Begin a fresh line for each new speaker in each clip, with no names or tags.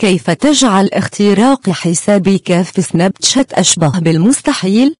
كيف تجعل اختراق حسابك في سناب شات أشبه بالمستحيل؟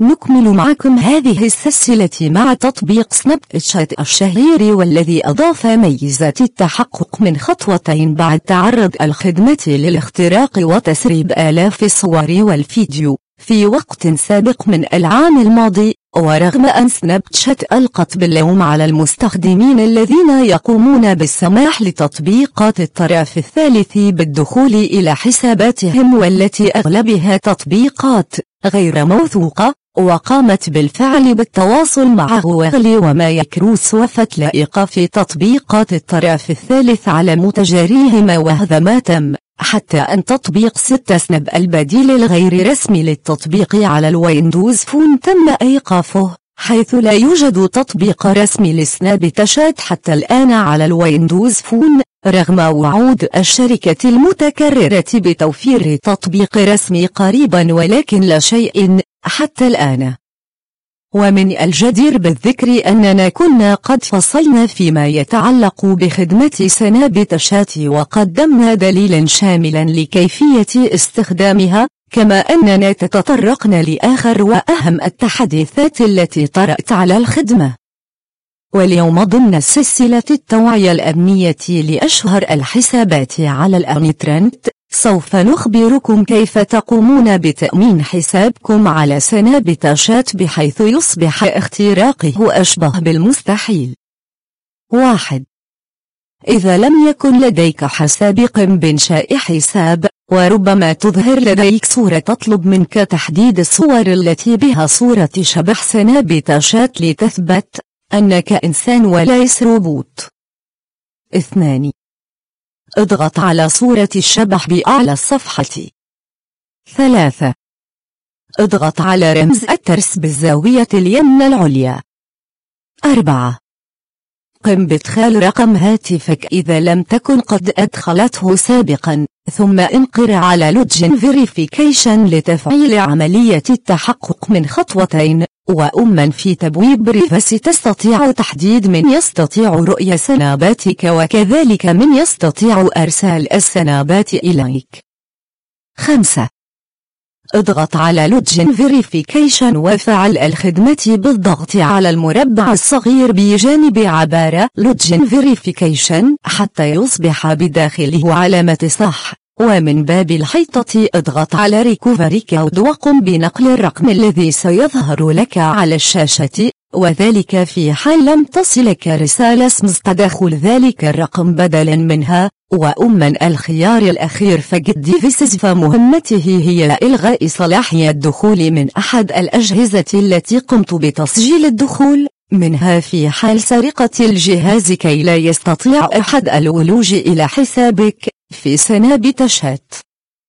نكمل معكم هذه السلسلة مع تطبيق سناب شات الشهير والذي أضاف ميزات التحقق من خطوتين بعد تعرض الخدمة للاختراق وتسريب آلاف الصور والفيديو في وقت سابق من العام الماضي ورغم أن سناب شات ألقت باللوم على المستخدمين الذين يقومون بالسماح لتطبيقات الطرف الثالث بالدخول إلى حساباتهم والتي أغلبها تطبيقات غير موثوقة وقامت بالفعل بالتواصل مع غوغل وما يكروس وفت لائقة في تطبيقات الطرف الثالث على متجريهما وهذا ما تم. حتى أن تطبيق 6 سناب البديل الغير رسمي للتطبيق على الويندوز فون تم إيقافه حيث لا يوجد تطبيق رسمي لسناب تشات حتى الآن على الويندوز فون رغم وعود الشركة المتكررة بتوفير تطبيق رسمي قريبا ولكن لا شيء حتى الآن. ومن الجدير بالذكر أننا كنا قد فصلنا فيما يتعلق بخدمة سناب شات وقدمنا دليلا شاملا لكيفية استخدامها كما أننا تطرقنا لآخر وأهم التحديثات التي طرأت على الخدمة. واليوم ضمن سلسلة التوعية الأمنية لأشهر الحسابات على الأنترنت سوف نخبركم كيف تقومون بتأمين حسابكم على سناب شات بحيث يصبح اختراقه أشبه بالمستحيل. واحد إذا لم يكن لديك حساب قم بإنشاء حساب وربما تظهر لديك صورة تطلب منك تحديد الصور التي بها صورة شبح سناب شات لتثبت أنك إنسان وليس روبوت. اثنان اضغط على صورة الشبح بأعلى الصفحة. ثلاثة اضغط على رمز الترس بالزاوية اليمنى العليا. أربعة قم بإدخال رقم هاتفك إذا لم تكن قد أدخلته سابقا ثم انقر على login verification لتفعيل عملية التحقق من خطوتين وأما في تبويب privacy تستطيع تحديد من يستطيع رؤية سناباتك وكذلك من يستطيع إرسال السنابات إليك. 5. اضغط على login verification وفعل الخدمة بالضغط على المربع الصغير بجانب عبارة login verification حتى يصبح بداخله علامة صح ومن باب الحيطة اضغط على recovery code وقم بنقل الرقم الذي سيظهر لك على الشاشة وذلك في حال لم تصلك رسالة SMS تدخل ذلك الرقم بدلا منها وأما الخيار الأخير forget devices فمهمته هي إلغاء صلاحية الدخول من أحد الأجهزة التي قمت بتسجيل الدخول منها في حال سرقة الجهاز كي لا يستطيع أحد الولوج إلى حسابك. في سناب تشات